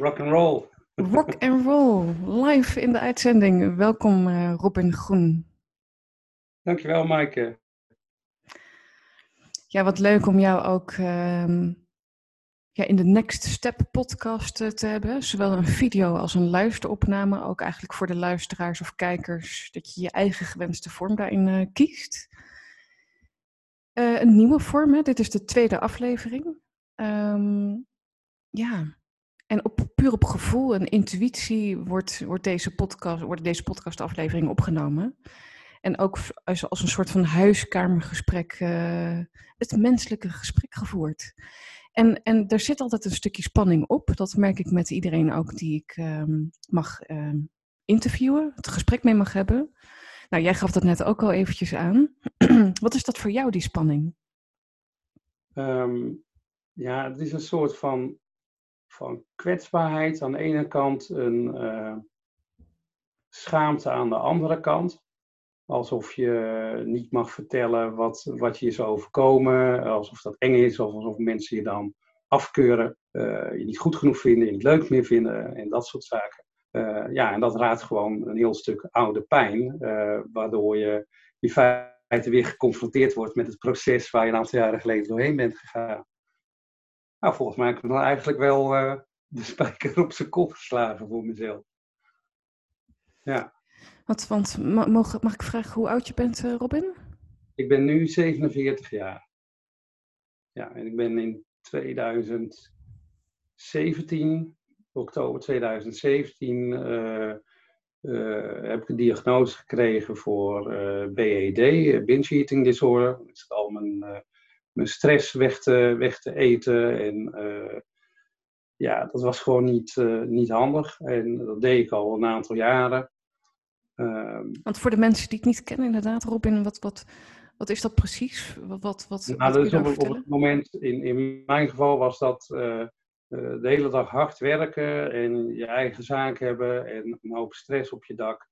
Rock and roll. Rock and roll, live in de uitzending. Welkom uh, Robin Groen. Dankjewel Maaike. Ja, wat leuk om jou ook uh, ja, in de Next Step podcast uh, te hebben. Zowel een video als een luisteropname. Ook eigenlijk voor de luisteraars of kijkers. Dat je je eigen gewenste vorm daarin uh, kiest. een nieuwe vorm, hè? dit is de tweede aflevering. Um, ja, en op, puur op gevoel en intuïtie wordt, wordt deze podcast, worden deze podcastaflevering opgenomen. En ook als, als een soort van huiskamergesprek, uh, het menselijke gesprek gevoerd. En, en er zit altijd een stukje spanning op. Dat merk ik met iedereen ook die ik um, mag uh, interviewen, het gesprek mee mag hebben. Nou, jij gaf dat net ook al eventjes aan. Wat is dat voor jou, die spanning? Um, ja, het is een soort van van kwetsbaarheid aan de ene kant, een uh, schaamte aan de andere kant. Alsof je niet mag vertellen wat, wat je is overkomen, alsof dat eng is, of alsof mensen je dan afkeuren, uh, je niet goed genoeg vinden, je niet leuk meer vinden en dat soort zaken. Uh, ja, en dat raadt gewoon een heel stuk oude pijn, waardoor je in feite weer geconfronteerd wordt met het proces waar je een aantal jaren geleden doorheen bent gegaan. Nou, volgens mij heb ik dan eigenlijk wel uh, de spijker op zijn kop geslagen voor mezelf. Ja. Wat, want mag, mag ik vragen hoe oud je bent, uh, Robin? Ik ben nu 47 jaar. Ja, en ik ben in 2017, oktober 2017, uh, heb ik een diagnose gekregen voor BED, binge eating disorder. Dat is al mijn mijn stress weg te, weg te eten. En uh, ja, dat was gewoon niet, uh, niet handig. En dat deed ik al een aantal jaren. Uh, Want voor de mensen die het niet kennen, inderdaad, Robin, wat, wat, wat is dat precies? Wat, wat, wat, nou, dat is op, op, het moment, in, in mijn geval was dat uh, de hele dag hard werken en je eigen zaak hebben en een hoop stress op je dak.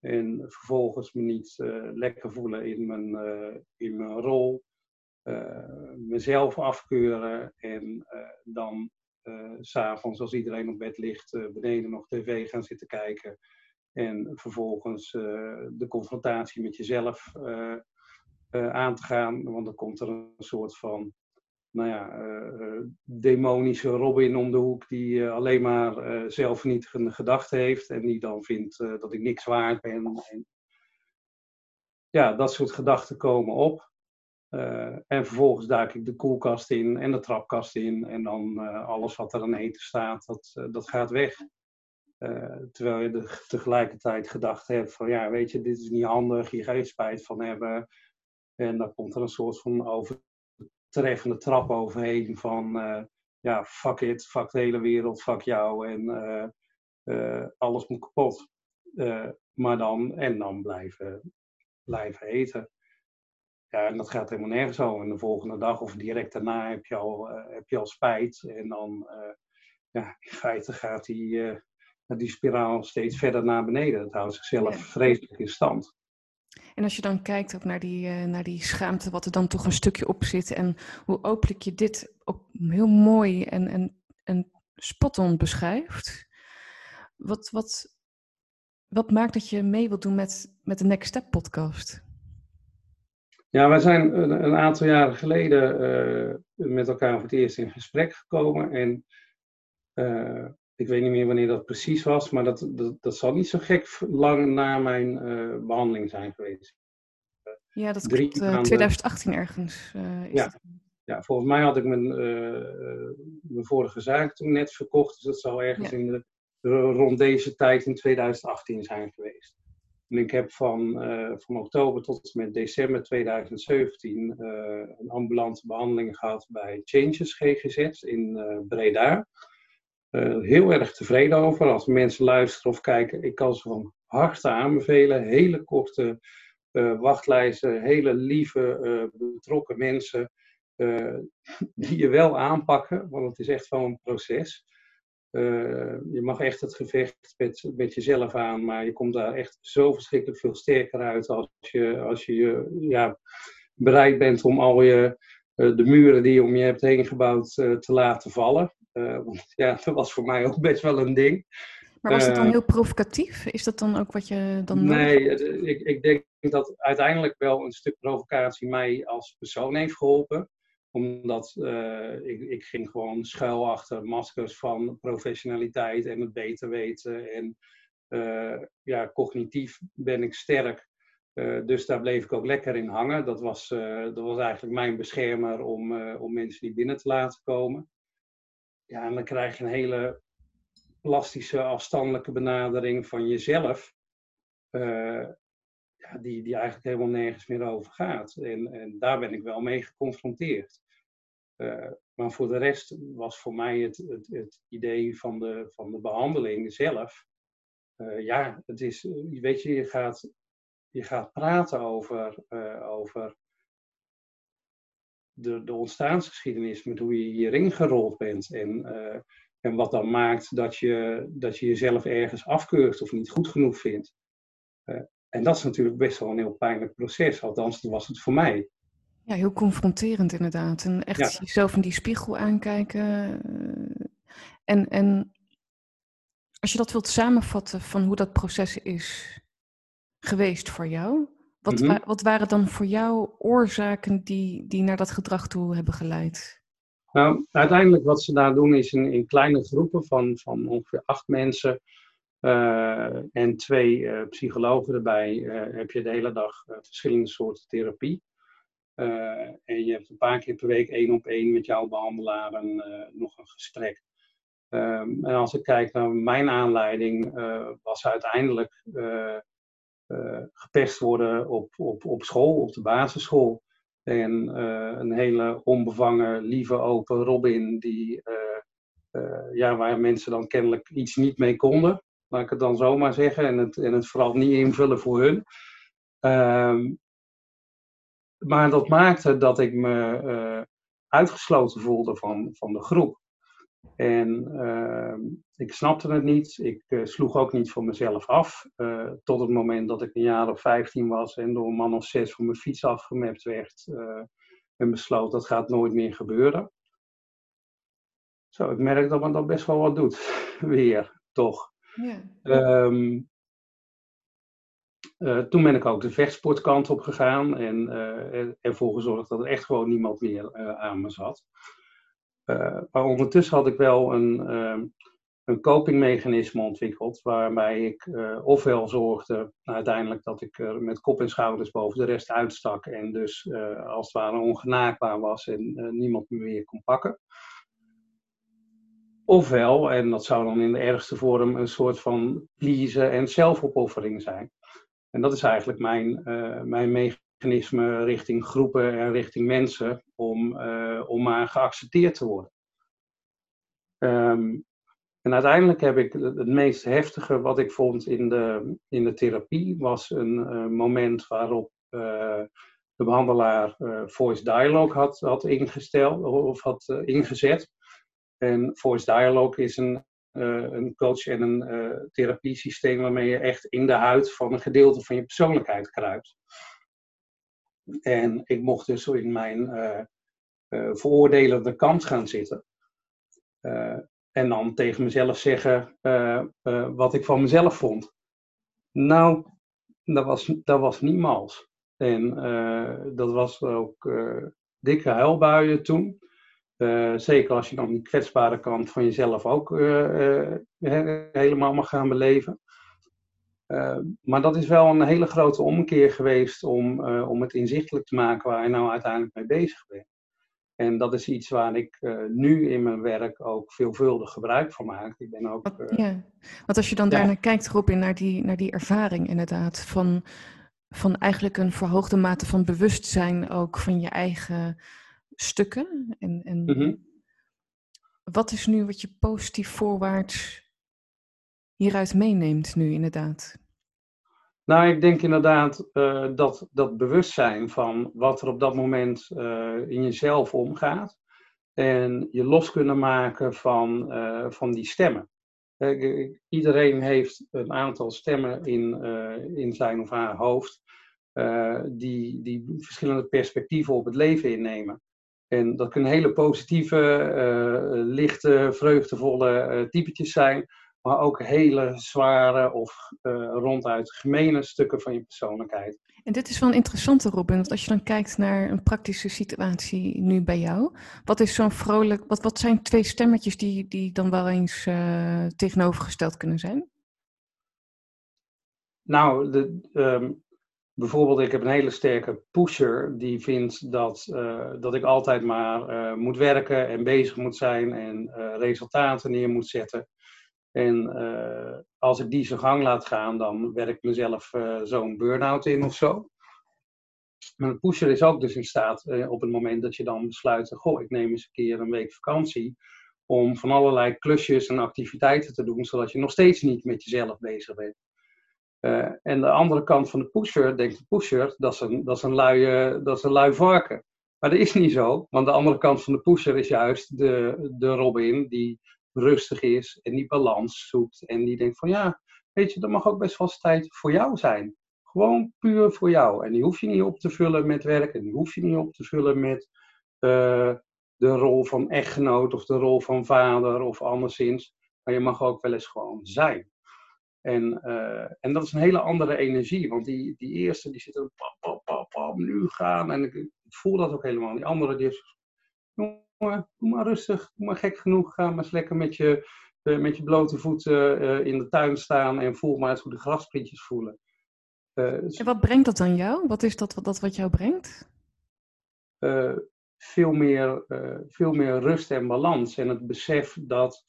En vervolgens me niet lekker voelen in mijn, in mijn rol. Eh, mezelf afkeuren en eh, dan uh, s'avonds als iedereen op bed ligt beneden nog tv gaan zitten kijken. En vervolgens de confrontatie met jezelf aan te gaan. Want dan komt er een soort van nou ja, demonische Robin om de hoek die alleen maar uh, zelfvernietigende gedachten heeft en die dan vindt dat ik niks waard ben. En, ja, dat soort gedachten komen op. Uh, en vervolgens duik ik de koelkast in en de trapkast in. En dan uh, alles wat er aan eten staat, dat, uh, dat gaat weg. terwijl je tegelijkertijd gedacht hebt van ja, weet je, dit is niet handig, hier ga je spijt van hebben. En dan komt er een soort van overtreffende trap overheen van ja, fuck it, fuck de hele wereld, fuck jou en alles moet kapot. maar dan, en dan blijven, blijven eten. Ja, en dat gaat helemaal nergens zo. En de volgende dag of direct daarna heb je al, uh, heb je al spijt. En dan, uh, ja, in feite gaat die, uh, die spiraal steeds verder naar beneden. Dat houdt zichzelf ja. vreselijk in stand. En als je dan kijkt ook naar die, naar die schaamte, wat er dan toch een stukje op zit. En hoe openlijk je dit ook heel mooi en, en, en spot-on beschrijft. Wat, wat, wat maakt dat je mee wilt doen met, met de Next Step podcast? Ja, wij zijn een, een aantal jaren geleden uh, met elkaar voor het eerst in gesprek gekomen. En uh, ik weet niet meer wanneer dat precies was, maar dat, dat, dat zal niet zo gek lang na mijn uh, behandeling zijn geweest. Ja, dat klopt. 2018 ergens. ja. ja, volgens mij had ik mijn, mijn vorige zaak toen net verkocht. Dus dat zou ergens ja. in de, rond deze tijd in 2018 zijn geweest. En ik heb van, uh, van oktober tot en met december 2017 uh, een ambulante behandeling gehad bij Changes GGZ in uh, Breda. heel erg tevreden over. Als mensen luisteren of kijken, ik kan ze van harte aanbevelen. Hele korte wachtlijsten, hele lieve, betrokken mensen. die je wel aanpakken, want het is echt wel een proces. Uh, je mag echt het gevecht met, met jezelf aan, maar je komt daar echt zo verschrikkelijk veel sterker uit als je, als je ja, bereid bent om al je, uh, de muren die je om je hebt heen gebouwd uh, te laten vallen. want ja, dat was voor mij ook best wel een ding. Maar was het dan heel provocatief? Is dat dan ook wat je dan Nee, ik, ik denk dat uiteindelijk wel een stuk provocatie mij als persoon heeft geholpen omdat ik, ik ging gewoon schuil achter maskers van professionaliteit en het beter weten. En ja, cognitief ben ik sterk. Uh, dus daar bleef ik ook lekker in hangen. Dat was, dat was eigenlijk mijn beschermer om, om mensen niet binnen te laten komen. Ja, en dan krijg je een hele plastische, afstandelijke benadering van jezelf. ja, die, die eigenlijk helemaal nergens meer over gaat. En, en daar ben ik wel mee geconfronteerd. Maar voor de rest was voor mij het, het, het idee van de, van de behandeling zelf. ja, het is, weet je, je gaat je gaat praten over, over de, de ontstaansgeschiedenis, met hoe je hierin gerold bent. En, en wat dan maakt dat je, dat je jezelf ergens afkeurt of niet goed genoeg vindt. En dat is natuurlijk best wel een heel pijnlijk proces, althans dat was het voor mij. Ja, heel confronterend inderdaad. En echt ja. jezelf in die spiegel aankijken. En, en als je dat wilt samenvatten van hoe dat proces is geweest voor jou? Wat, Mhm. wa- wat waren dan voor jou oorzaken die, die naar dat gedrag toe hebben geleid? Nou, uiteindelijk wat ze daar doen is in, in kleine groepen van, van ongeveer acht mensen eh, en twee eh, psychologen erbij eh, heb je de hele dag eh, verschillende soorten therapie. Eh, en je hebt een paar keer per week één op één met jouw behandelaar een, eh, nog een gesprek. Ehm, en als ik kijk naar mijn aanleiding, eh, was uiteindelijk gepest worden op, op, op school, op de basisschool. En een hele onbevangen, lieve, open Robin, die, ja, waar mensen dan kennelijk iets niet mee konden. Laat ik het dan zomaar zeggen. En het, en het vooral niet invullen voor hun. Ehm, maar dat maakte dat ik me eh, uitgesloten voelde van, van de groep. En ehm, ik snapte het niet. Ik eh, sloeg ook niet voor mezelf af. eh, tot het moment dat ik een jaar of 15 was en door een man of zes van mijn fiets afgemapt werd. en besloot dat gaat nooit meer gebeuren. Zo, ik merk dat me dat best wel wat doet. Weer, toch. Ja. Ehm, eh, toen ben ik ook de vechtsportkant op gegaan en eh, er- ervoor gezorgd dat er echt gewoon niemand meer eh, aan me zat. Maar ondertussen had ik wel een, ehm, een copingmechanisme ontwikkeld, waarbij ik ofwel zorgde uiteindelijk dat ik er met kop en schouders boven de rest uitstak en dus als het ware ongenaakbaar was en niemand me meer kon pakken. Ofwel, en dat zou dan in de ergste vorm een soort van pleasen en zelfopoffering zijn. En dat is eigenlijk mijn, eh, mijn mechanisme richting groepen en richting mensen om, eh, om maar geaccepteerd te worden. Ehm, en uiteindelijk heb ik het meest heftige wat ik vond in de, in de therapie, was een eh, moment waarop de behandelaar eh, voice dialogue had, had ingesteld of had ingezet. En voice dialogue is een, een coach en een eh therapiesysteem waarmee je echt in de huid van een gedeelte van je persoonlijkheid kruipt. En ik mocht dus in mijn eh eh, veroordelende kant gaan zitten. Eh, en dan tegen mezelf zeggen eh, eh, wat ik van mezelf vond. Nou, dat was, dat was niet mals. En eh, dat was ook eh, dikke huilbuien toen. Eh, zeker als je dan die kwetsbare kant van jezelf ook eh, eh, he- helemaal mag gaan beleven. Maar dat is wel een hele grote omkeer geweest om, om het inzichtelijk te maken waar je nou uiteindelijk mee bezig bent. En dat is iets waar ik nu in mijn werk ook veelvuldig gebruik van maak. Ik ben ook. Ja. Want als je dan ja. daarnaar kijkt, Robin, naar die, naar die ervaring inderdaad, van, van eigenlijk een verhoogde mate van bewustzijn ook van je eigen stukken. En, en mhm. wat is nu wat je positief voorwaarts hieruit meeneemt nu inderdaad? Nou, ik denk inderdaad eh, dat dat bewustzijn van wat er op dat moment eh, in jezelf omgaat. En je los kunnen maken van, eh, van die stemmen. Iedereen heeft een aantal stemmen in, in zijn of haar hoofd. die, die verschillende perspectieven op het leven innemen. En dat kunnen hele positieve, uh, lichte, vreugdevolle uh, typetjes zijn, maar ook hele zware of uh, ronduit gemene stukken van je persoonlijkheid. En dit is wel een interessante, Robin, want als je dan kijkt naar een praktische situatie nu bij jou, wat is zo'n vrolijk, wat, wat zijn twee stemmetjes die, die dan wel eens tegenovergesteld kunnen zijn? Nou, de, um, bijvoorbeeld, ik heb een hele sterke pusher die vindt dat, uh, dat ik altijd maar uh, moet werken en bezig moet zijn en uh, resultaten neer moet zetten. En als ik die zijn gang laat gaan, dan werk mezelf zo'n burn-out in of zo. Maar een pusher is ook dus in staat op het moment dat je dan besluit, goh, ik neem eens een keer een week vakantie, om van allerlei klusjes en activiteiten te doen, zodat je nog steeds niet met jezelf bezig bent. Uh, en de andere kant van de pusher, denkt de pusher, dat is een, dat is een, lui, dat is een lui varken. Maar dat is niet zo, want de andere kant van de pusher is juist de, de Robin die rustig is en die balans zoekt. En die denkt van ja, weet je, dat mag ook best wel eens tijd voor jou zijn. Gewoon puur voor jou. En die hoef je niet op te vullen met werk en die hoef je niet op te vullen met uh, de rol van echtgenoot of de rol van vader of anderszins. Maar je mag ook wel eens gewoon zijn. En, uh, en dat is een hele andere energie, want die, die eerste die zit er pap, pap, pap, pap, nu gaan. En ik, ik, voel dat ook helemaal. Die andere die is, jongen, doe maar rustig, doe maar gek genoeg. Ga maar eens lekker met je, uh, met je blote voeten uh, in de tuin staan en voel maar eens hoe de grasprietjes voelen. en wat brengt dat dan jou? Wat is dat, dat wat jou brengt? veel, meer, veel meer rust en balans en het besef dat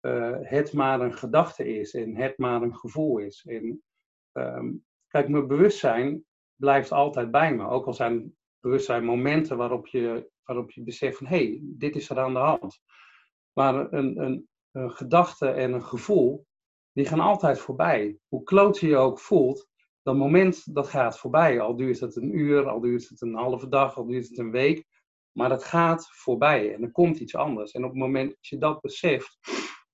uh, het maar een gedachte is en het maar een gevoel is. En um, kijk, mijn bewustzijn blijft altijd bij me. Ook al zijn bewustzijn momenten waarop je, waarop je beseft van hé, hey, dit is er aan de hand. Maar een, een, een gedachte en een gevoel, die gaan altijd voorbij. Hoe kloot je je ook voelt, dat moment dat gaat voorbij. Al duurt het een uur, al duurt het een halve dag, al duurt het een week. Maar dat gaat voorbij en er komt iets anders. En op het moment dat je dat beseft,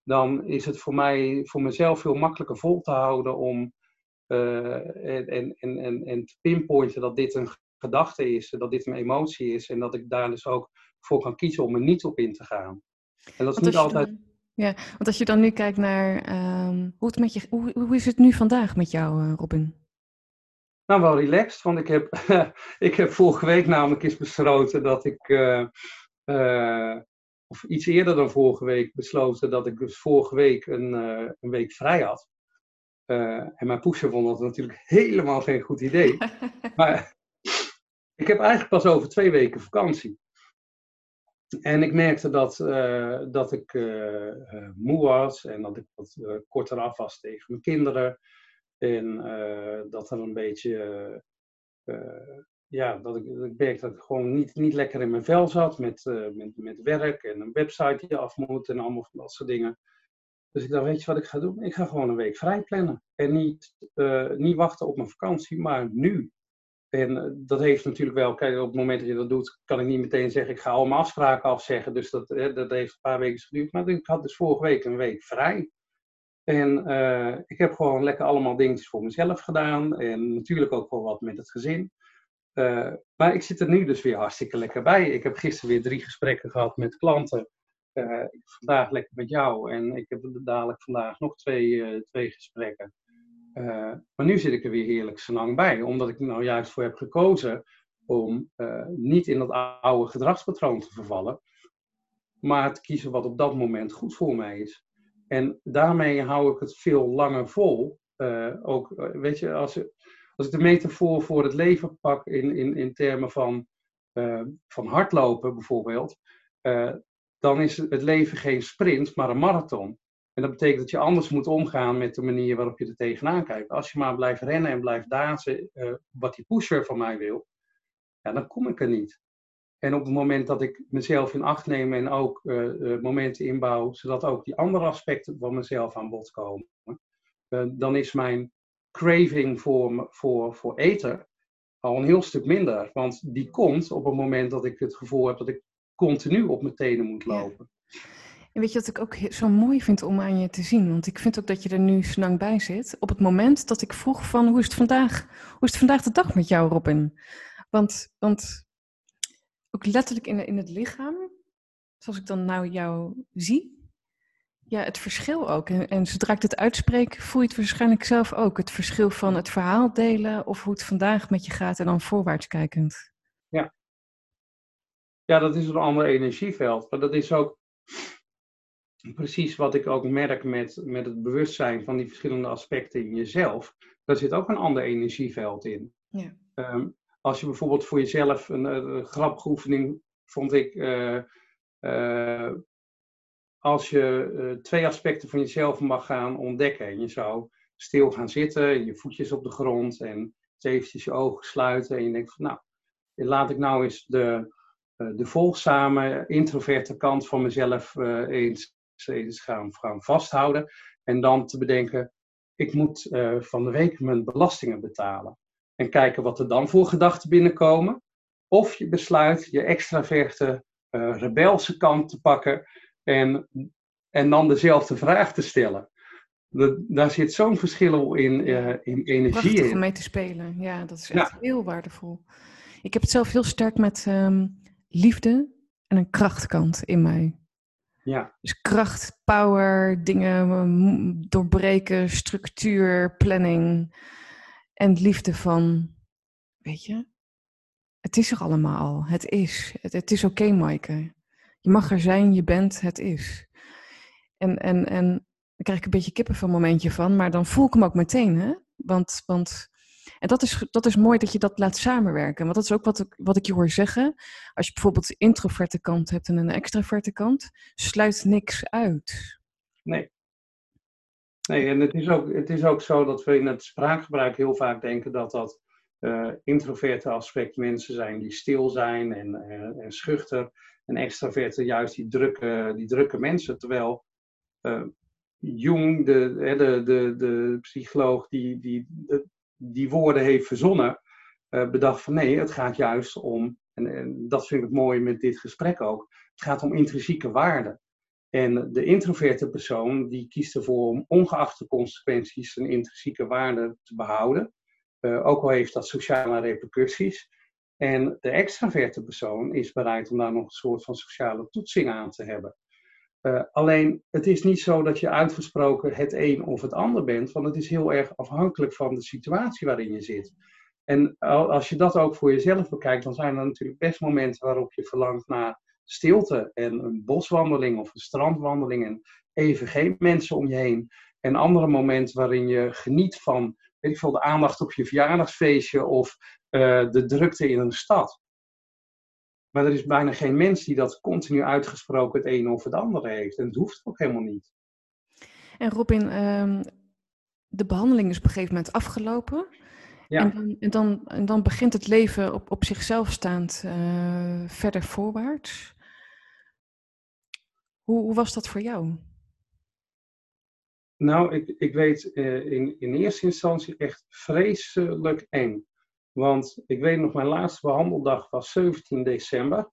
dan is het voor mij, voor mezelf veel makkelijker vol te houden om uh, en, en, en, en te pinpointen dat dit een gedachte is, dat dit een emotie is en dat ik daar dus ook voor kan kiezen om er niet op in te gaan. En dat is niet altijd. Dan, ja, want als je dan nu kijkt naar uh, hoe, het met je, hoe, hoe is het nu vandaag met jou, uh, Robin? Nou, wel relaxed, want ik heb, ik heb vorige week namelijk eens besloten dat ik uh, of iets eerder dan vorige week besloten dat ik dus vorige week een, uh, een week vrij had. Uh, en mijn pusher vond dat natuurlijk helemaal geen goed idee. maar ik heb eigenlijk pas over twee weken vakantie. En ik merkte dat, uh, dat ik moe was en dat ik wat korter af was tegen mijn kinderen. En dat er een beetje ja, dat ik, dat ik dat ik gewoon niet, niet lekker in mijn vel zat met, uh, met, met werk en een website die af moet en allemaal dat soort dingen. Dus ik dacht, weet je wat ik ga doen? Ik ga gewoon een week vrij plannen. En niet, uh, niet wachten op mijn vakantie, maar nu. En uh, dat heeft natuurlijk wel, kijk, op het moment dat je dat doet, kan ik niet meteen zeggen, ik ga al mijn afspraken afzeggen. Dus dat, dat heeft een paar weken geduurd. Maar ik had dus vorige week een week vrij. En ik heb gewoon lekker allemaal dingetjes voor mezelf gedaan. En natuurlijk ook wel wat met het gezin. Uh, maar ik zit er nu dus weer hartstikke lekker bij. Ik heb gisteren weer drie gesprekken gehad met klanten. Uh, vandaag lekker met jou. En ik heb dadelijk vandaag nog twee, uh, twee gesprekken. maar nu zit ik er weer heerlijk zo lang bij. Omdat ik er nou juist voor heb gekozen om niet in dat oude gedragspatroon te vervallen. Maar te kiezen wat op dat moment goed voor mij is. En daarmee hou ik het veel langer vol. ook, weet je, als, als ik de metafoor voor het leven pak in, in, in termen van, uh, van hardlopen bijvoorbeeld, uh, dan is het leven geen sprint, maar een marathon. En dat betekent dat je anders moet omgaan met de manier waarop je er tegenaan kijkt. Als je maar blijft rennen en blijft dansen, uh, wat die pusher van mij wil, ja, dan kom ik er niet. En op het moment dat ik mezelf in acht neem en ook momenten inbouw, zodat ook die andere aspecten van mezelf aan bod komen, dan is mijn craving voor, voor, voor eten al een heel stuk minder. Want die komt op het moment dat ik het gevoel heb dat ik continu op mijn tenen moet lopen. En weet je wat ik ook zo mooi vind om aan je te zien? Want ik vind ook dat je er nu snang bij zit. Op het moment dat ik vroeg van hoe is het vandaag, hoe is het vandaag de dag met jou, Robin? Want, want ook letterlijk in, in het lichaam, zoals ik dan nou jou zie, ja, het verschil ook. En, en zodra ik dit uitspreek, voel je het waarschijnlijk zelf ook. Het verschil van het verhaal delen of hoe het vandaag met je gaat en dan voorwaarts kijkend. Ja. Ja, dat is een ander energieveld. Maar dat is ook precies wat ik ook merk met, met het bewustzijn van die verschillende aspecten in jezelf. Daar zit ook een ander energieveld in. Ja. Ehm, als je bijvoorbeeld voor jezelf een, een grappige oefening vond ik. Uh, uh, als je uh, twee aspecten van jezelf mag gaan ontdekken. En je zou stil gaan zitten, je voetjes op de grond en eventjes je ogen sluiten. En je denkt van nou, laat ik nou eens de, de volgzame, introverte kant van mezelf eens eens gaan, vasthouden. En dan te bedenken, ik moet uh, van de week mijn belastingen betalen. En kijken wat er dan voor gedachten binnenkomen. Of je besluit je extraverte, uh, rebelse kant te pakken en, en dan dezelfde vraag te stellen. De, daar zit zo'n verschil in, uh, in energie Prachtig in. om mee te spelen. Ja, dat is echt heel waardevol. Ik heb het zelf heel sterk met um, liefde en een krachtkant in mij. Ja. Dus kracht, power, dingen doorbreken, structuur, planning. En liefde van, weet je, het is er allemaal Het is. Het, het is oké, okay, Maaike. Je mag er zijn, je bent, het is. En, en, en dan krijg ik een beetje kippen van een momentje van, maar dan voel ik hem ook meteen, hè? Want, want en dat is, dat is mooi dat je dat laat samenwerken. Want dat is ook wat ik, wat ik je hoor zeggen. Als je bijvoorbeeld introverte kant hebt en een extraverte kant, sluit niks uit. Nee. Nee, en het is ook, het is ook zo dat we in het spraakgebruik heel vaak denken dat dat uh, introverte aspect mensen zijn die stil zijn en, en, en schuchter. En extraverte juist die drukke, die drukke mensen. Terwijl uh, Jung, de, de, de, de psycholoog, die, die, die woorden heeft verzonnen, uh, bedacht van nee, het gaat juist om, en, dat vind ik mooi met dit gesprek ook, het gaat om intrinsieke waarden. En de introverte persoon die kiest ervoor om ongeacht de consequenties een intrinsieke waarde te behouden, ook al heeft dat sociale repercussies. En de extraverte persoon is bereid om daar nog een soort van sociale toetsing aan te hebben. Uh, alleen, het is niet zo dat je uitgesproken het een of het ander bent, want het is heel erg afhankelijk van de situatie waarin je zit. En als je dat ook voor jezelf bekijkt, dan zijn er natuurlijk best momenten waarop je verlangt naar stilte en een boswandeling of een strandwandeling en even geen mensen om je heen. En andere momenten waarin je geniet van, weet ik veel, de aandacht op je verjaardagsfeestje of uh, de drukte in een stad. Maar er is bijna geen mens die dat continu uitgesproken het ene of het andere heeft. En het hoeft ook helemaal niet. En Robin, um, de behandeling is op een gegeven moment afgelopen. Ja. En, dan, en, dan, en dan begint het leven op, op zichzelf staand uh, verder voorwaarts. Hoe, hoe was dat voor jou? Nou, ik, ik weet uh, in, in eerste instantie echt vreselijk eng. Want ik weet nog, mijn laatste behandeldag was 17 december.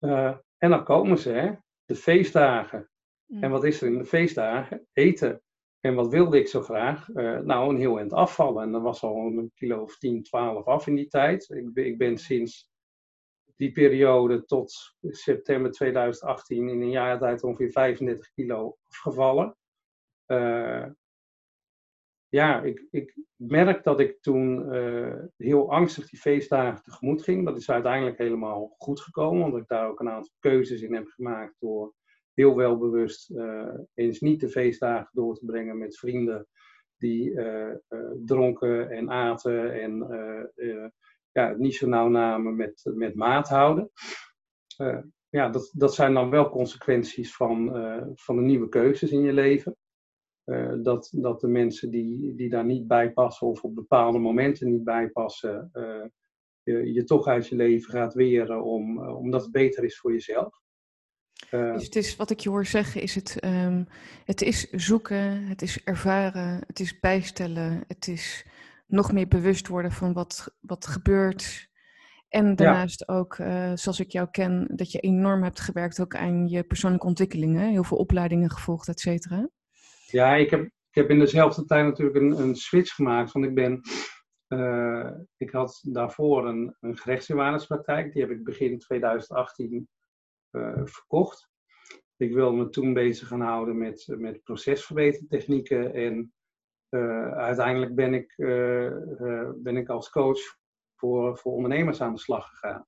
Uh, en dan komen ze, hè, de feestdagen. Mm. En wat is er in de feestdagen? Eten. En wat wilde ik zo graag? Uh, nou, een heel eind afvallen. En dan was al een kilo of 10, 12 af in die tijd. Ik ben, ik ben sinds die periode tot september 2018 in een jaar tijd ongeveer 35 kilo afgevallen. Uh, ja, ik, ik merk dat ik toen uh, heel angstig die feestdagen tegemoet ging. Dat is uiteindelijk helemaal goed gekomen, omdat ik daar ook een aantal keuzes in heb gemaakt door heel welbewust uh, eens niet de feestdagen door te brengen met vrienden die uh, dronken en aten en ja, niet zo nauw namen met, met maat houden. ja, dat, dat zijn dan wel consequenties van, van de nieuwe keuzes in je leven. Uh, dat, dat de mensen die, die daar niet bij passen of op bepaalde momenten niet bij passen, uh, je, je, toch uit je leven gaat weren om, uh, omdat het beter is voor jezelf. dus het is, wat ik je hoor zeggen, is het, um, het is zoeken, het is ervaren, het is bijstellen, het is nog meer bewust worden van wat, wat gebeurt. En daarnaast ja. ook, zoals ik jou ken, dat je enorm hebt gewerkt ook aan je persoonlijke ontwikkelingen, heel veel opleidingen gevolgd, et cetera. Ja, ik heb, ik heb in dezelfde tijd natuurlijk een, een switch gemaakt. Want ik ben ik had daarvoor een, een gerechtsbewaarderspraktijk. Die heb ik begin 2018 verkocht. Ik wil me toen bezig gaan houden met, met procesverbetertechnieken. En uiteindelijk ben ik, ben ik als coach voor, voor ondernemers aan de slag gegaan.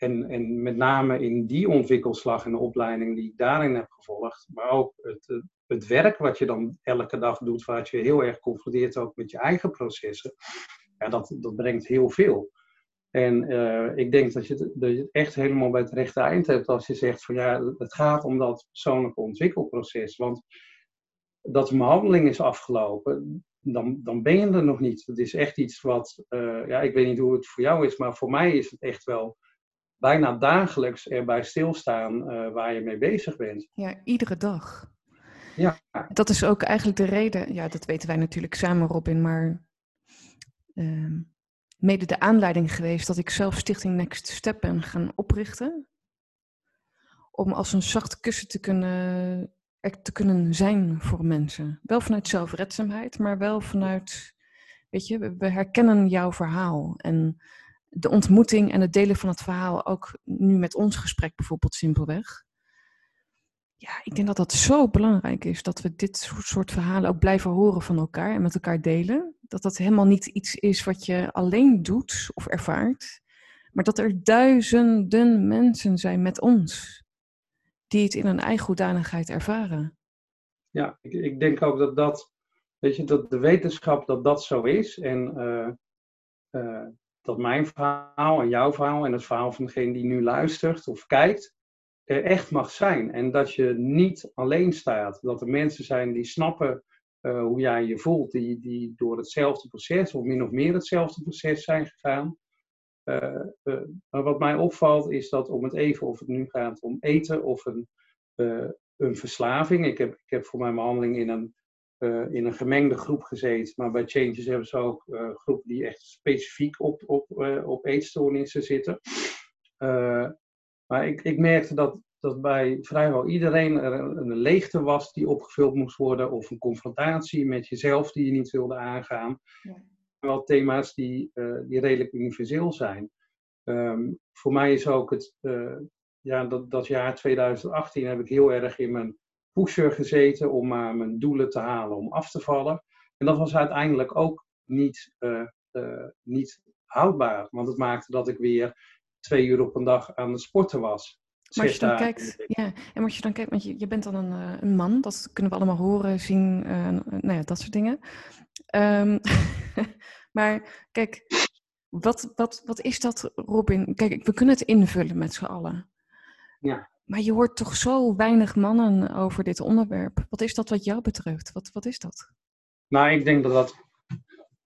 En, en met name in die ontwikkelslag en de opleiding die ik daarin heb gevolgd, maar ook het, het werk wat je dan elke dag doet, waar je heel erg confronteert ook met je eigen processen, ja, dat, dat brengt heel veel. En uh, ik denk dat je, dat je het echt helemaal bij het rechte eind hebt als je zegt van ja, het gaat om dat persoonlijke ontwikkelproces. Want dat een behandeling is afgelopen, dan, dan ben je er nog niet. Het is echt iets wat, uh, ja, ik weet niet hoe het voor jou is, maar voor mij is het echt wel bijna dagelijks erbij stilstaan uh, waar je mee bezig bent. Ja, iedere dag. Ja. Dat is ook eigenlijk de reden, ja, dat weten wij natuurlijk samen, Robin, maar uh, mede de aanleiding geweest dat ik zelf Stichting Next Step ben gaan oprichten. Om als een zacht kussen te kunnen, te kunnen zijn voor mensen. Wel vanuit zelfredzaamheid, maar wel vanuit, weet je, we herkennen jouw verhaal. En de ontmoeting en het delen van het verhaal, ook nu met ons gesprek bijvoorbeeld simpelweg. Ja, ik denk dat dat zo belangrijk is dat we dit soort verhalen ook blijven horen van elkaar en met elkaar delen. Dat dat helemaal niet iets is wat je alleen doet of ervaart, maar dat er duizenden mensen zijn met ons die het in een eigen hoedanigheid ervaren. Ja, ik, ik denk ook dat dat, weet je, dat de wetenschap dat dat zo is. En uh, uh, dat mijn verhaal en jouw verhaal en het verhaal van degene die nu luistert of kijkt, er echt mag zijn. En dat je niet alleen staat. Dat er mensen zijn die snappen uh, hoe jij je voelt, die, die door hetzelfde proces of min of meer hetzelfde proces zijn gegaan. Uh, uh, maar wat mij opvalt is dat om het even, of het nu gaat om eten of een, een verslaving. Ik heb, ik heb voor mijn behandeling in een uh, in een gemengde groep gezeten. Maar bij Changes hebben ze ook uh, groepen die echt specifiek op, op, uh, op eetstoornissen zitten. maar ik, ik merkte dat, dat bij vrijwel iedereen er een, leegte was die opgevuld moest worden. Of een confrontatie met jezelf die je niet wilde aangaan. Ja. Wel thema's die, die redelijk universeel zijn. Um, voor mij is ook het, ja, dat, dat jaar 2018 heb ik heel erg in mijn pusher gezeten om maar mijn doelen te halen, om af te vallen. En dat was uiteindelijk ook niet, uh, uh, niet houdbaar, want het maakte dat ik weer twee uur op een dag aan het sporten was. Maar als je dan kijkt, ja, en als je dan kijkt, want je, je bent dan een, een man, dat kunnen we allemaal horen, zien, nou ja, dat soort dingen. Um, maar kijk, wat, wat, wat is dat, Robin? Kijk, we kunnen het invullen met z'n allen. Ja. Maar je hoort toch zo weinig mannen over dit onderwerp. Wat is dat wat jou betreft? Wat, wat is dat? Nou, ik denk dat, dat,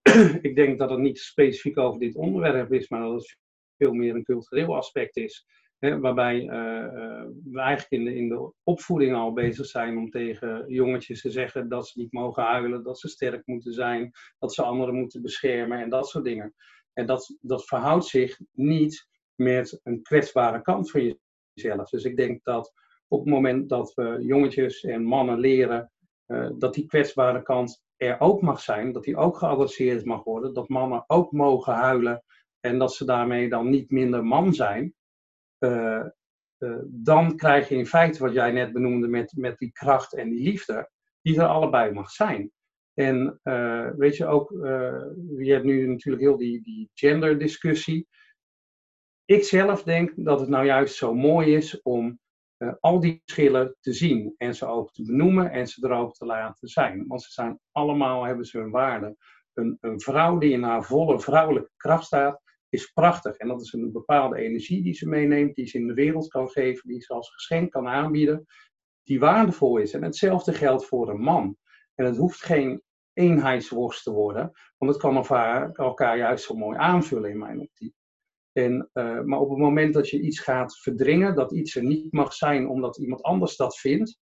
ik denk dat het niet specifiek over dit onderwerp is, maar dat het veel meer een cultureel aspect is. Hè, waarbij uh, we eigenlijk in de, in de opvoeding al bezig zijn om tegen jongetjes te zeggen dat ze niet mogen huilen, dat ze sterk moeten zijn, dat ze anderen moeten beschermen en dat soort dingen. En dat, dat verhoudt zich niet met een kwetsbare kant van je dus ik denk dat op het moment dat we jongetjes en mannen leren uh, dat die kwetsbare kant er ook mag zijn, dat die ook geadresseerd mag worden, dat mannen ook mogen huilen en dat ze daarmee dan niet minder man zijn, uh, uh, dan krijg je in feite wat jij net benoemde met, met die kracht en die liefde, die er allebei mag zijn. En weet je ook, je hebt nu natuurlijk heel die, die genderdiscussie ik zelf denk dat het nou juist zo mooi is om uh, al die verschillen te zien en ze ook te benoemen en ze er ook te laten zijn. Want ze zijn allemaal, hebben ze hun waarde. Een, een vrouw die in haar volle vrouwelijke kracht staat, is prachtig. En dat is een bepaalde energie die ze meeneemt, die ze in de wereld kan geven, die ze als geschenk kan aanbieden, die waardevol is. En hetzelfde geldt voor een man. En het hoeft geen eenheidsworst te worden, want het kan elkaar, elkaar juist zo mooi aanvullen in mijn optiek. En, uh, maar op het moment dat je iets gaat verdringen, dat iets er niet mag zijn omdat iemand anders dat vindt,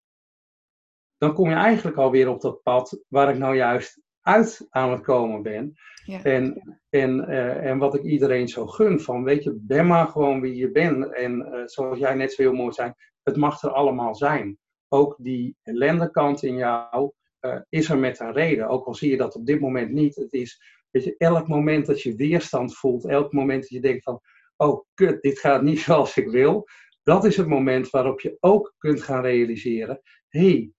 dan kom je eigenlijk alweer op dat pad waar ik nou juist uit aan het komen ben. Ja. En, en, uh, en wat ik iedereen zo gun, van weet je, ben maar gewoon wie je bent. En uh, zoals jij net zo heel mooi zei, het mag er allemaal zijn. Ook die ellendekant in jou, uh, is er met een reden. Ook al zie je dat op dit moment niet. Het is, weet je, elk moment dat je weerstand voelt, elk moment dat je denkt van, oh kut, dit gaat niet zoals ik wil. Dat is het moment waarop je ook kunt gaan realiseren, hé, hey,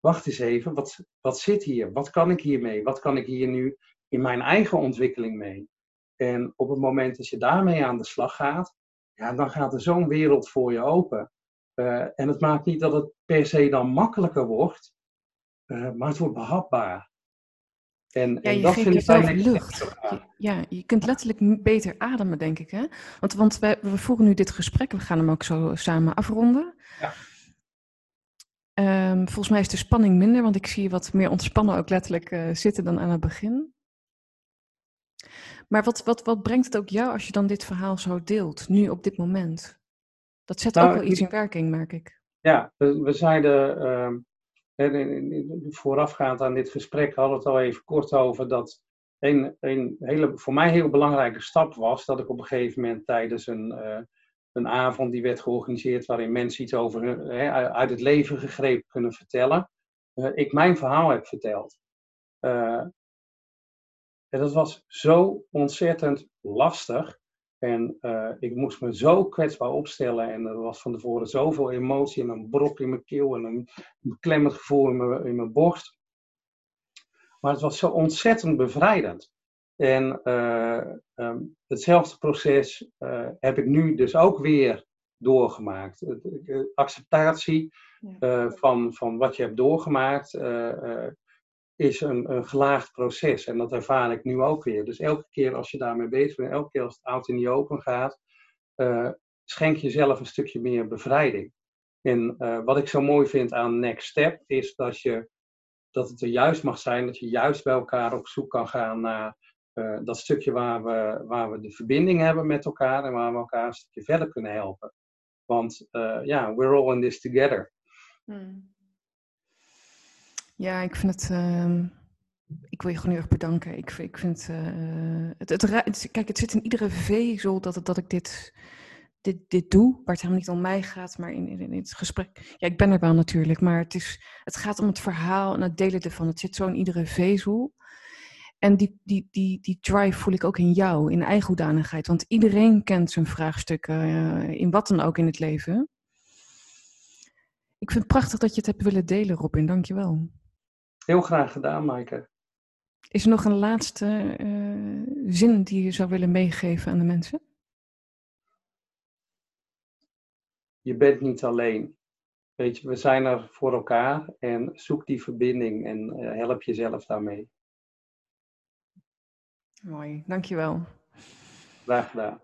wacht eens even, wat, wat zit hier? Wat kan ik hiermee? Wat kan ik hier nu in mijn eigen ontwikkeling mee? En op het moment dat je daarmee aan de slag gaat, ja, dan gaat er zo'n wereld voor je open. Uh, en het maakt niet dat het per se dan makkelijker wordt, uh, maar het wordt behapbaar. En, ja, en je dat geeft vind jezelf lucht. ja, je kunt letterlijk beter ademen, denk ik. Hè? Want, want wij, we voeren nu dit gesprek, we gaan hem ook zo samen afronden. Ja. Um, volgens mij is de spanning minder, want ik zie je wat meer ontspannen ook letterlijk uh, zitten dan aan het begin. Maar wat, wat, wat brengt het ook jou als je dan dit verhaal zo deelt, nu op dit moment? Dat zet nou, ook wel iets in werking, merk ik. Ja, we, we zeiden uh, voorafgaand aan dit gesprek hadden we het al even kort over dat een, een hele, voor mij heel belangrijke stap was dat ik op een gegeven moment tijdens een, uh, een avond die werd georganiseerd waarin mensen iets over uit het leven gegrepen kunnen vertellen, uh, ik mijn verhaal heb verteld. En dat was zo ontzettend lastig. En uh, ik moest me zo kwetsbaar opstellen. En er was van tevoren zoveel emotie en een brok in mijn keel en een beklemmend gevoel in mijn, in mijn borst. Maar het was zo ontzettend bevrijdend. En uh, um, hetzelfde proces uh, heb ik nu dus ook weer doorgemaakt. acceptatie van, van wat je hebt doorgemaakt is een, een gelaagd proces. En dat ervaar ik nu ook weer. Dus elke keer als je daarmee bezig bent, elke keer als het oud in die open gaat, uh, schenk jezelf een stukje meer bevrijding. En uh, wat ik zo mooi vind aan Next Step is dat, je, dat het er juist mag zijn, dat je juist bij elkaar op zoek kan gaan naar uh, dat stukje waar we, waar we de verbinding hebben met elkaar en waar we elkaar een stukje verder kunnen helpen. Want ja, we're all in this together. Hmm. Ja, ik vind het. Uh, ik wil je gewoon heel erg bedanken. Ik, ik vind uh, het, het, Kijk, het zit in iedere vezel dat, dat ik dit, dit, dit doe. Waar het helemaal niet om mij gaat, maar in, in, het gesprek. Ja, ik ben er wel natuurlijk, maar het, is, het gaat om het verhaal en het delen ervan. Het zit zo in iedere vezel. En die, die, die, die drive voel ik ook in jou, in eigen hoedanigheid. Want iedereen kent zijn vraagstukken, uh, in wat dan ook in het leven. Ik vind het prachtig dat je het hebt willen delen, Robin. Dank je wel. Heel graag gedaan, Maaike. Is er nog een laatste uh, zin die je zou willen meegeven aan de mensen? Je bent niet alleen. Weet je, we zijn er voor elkaar en zoek die verbinding en uh, help jezelf daarmee. Mooi, dankjewel. Graag gedaan.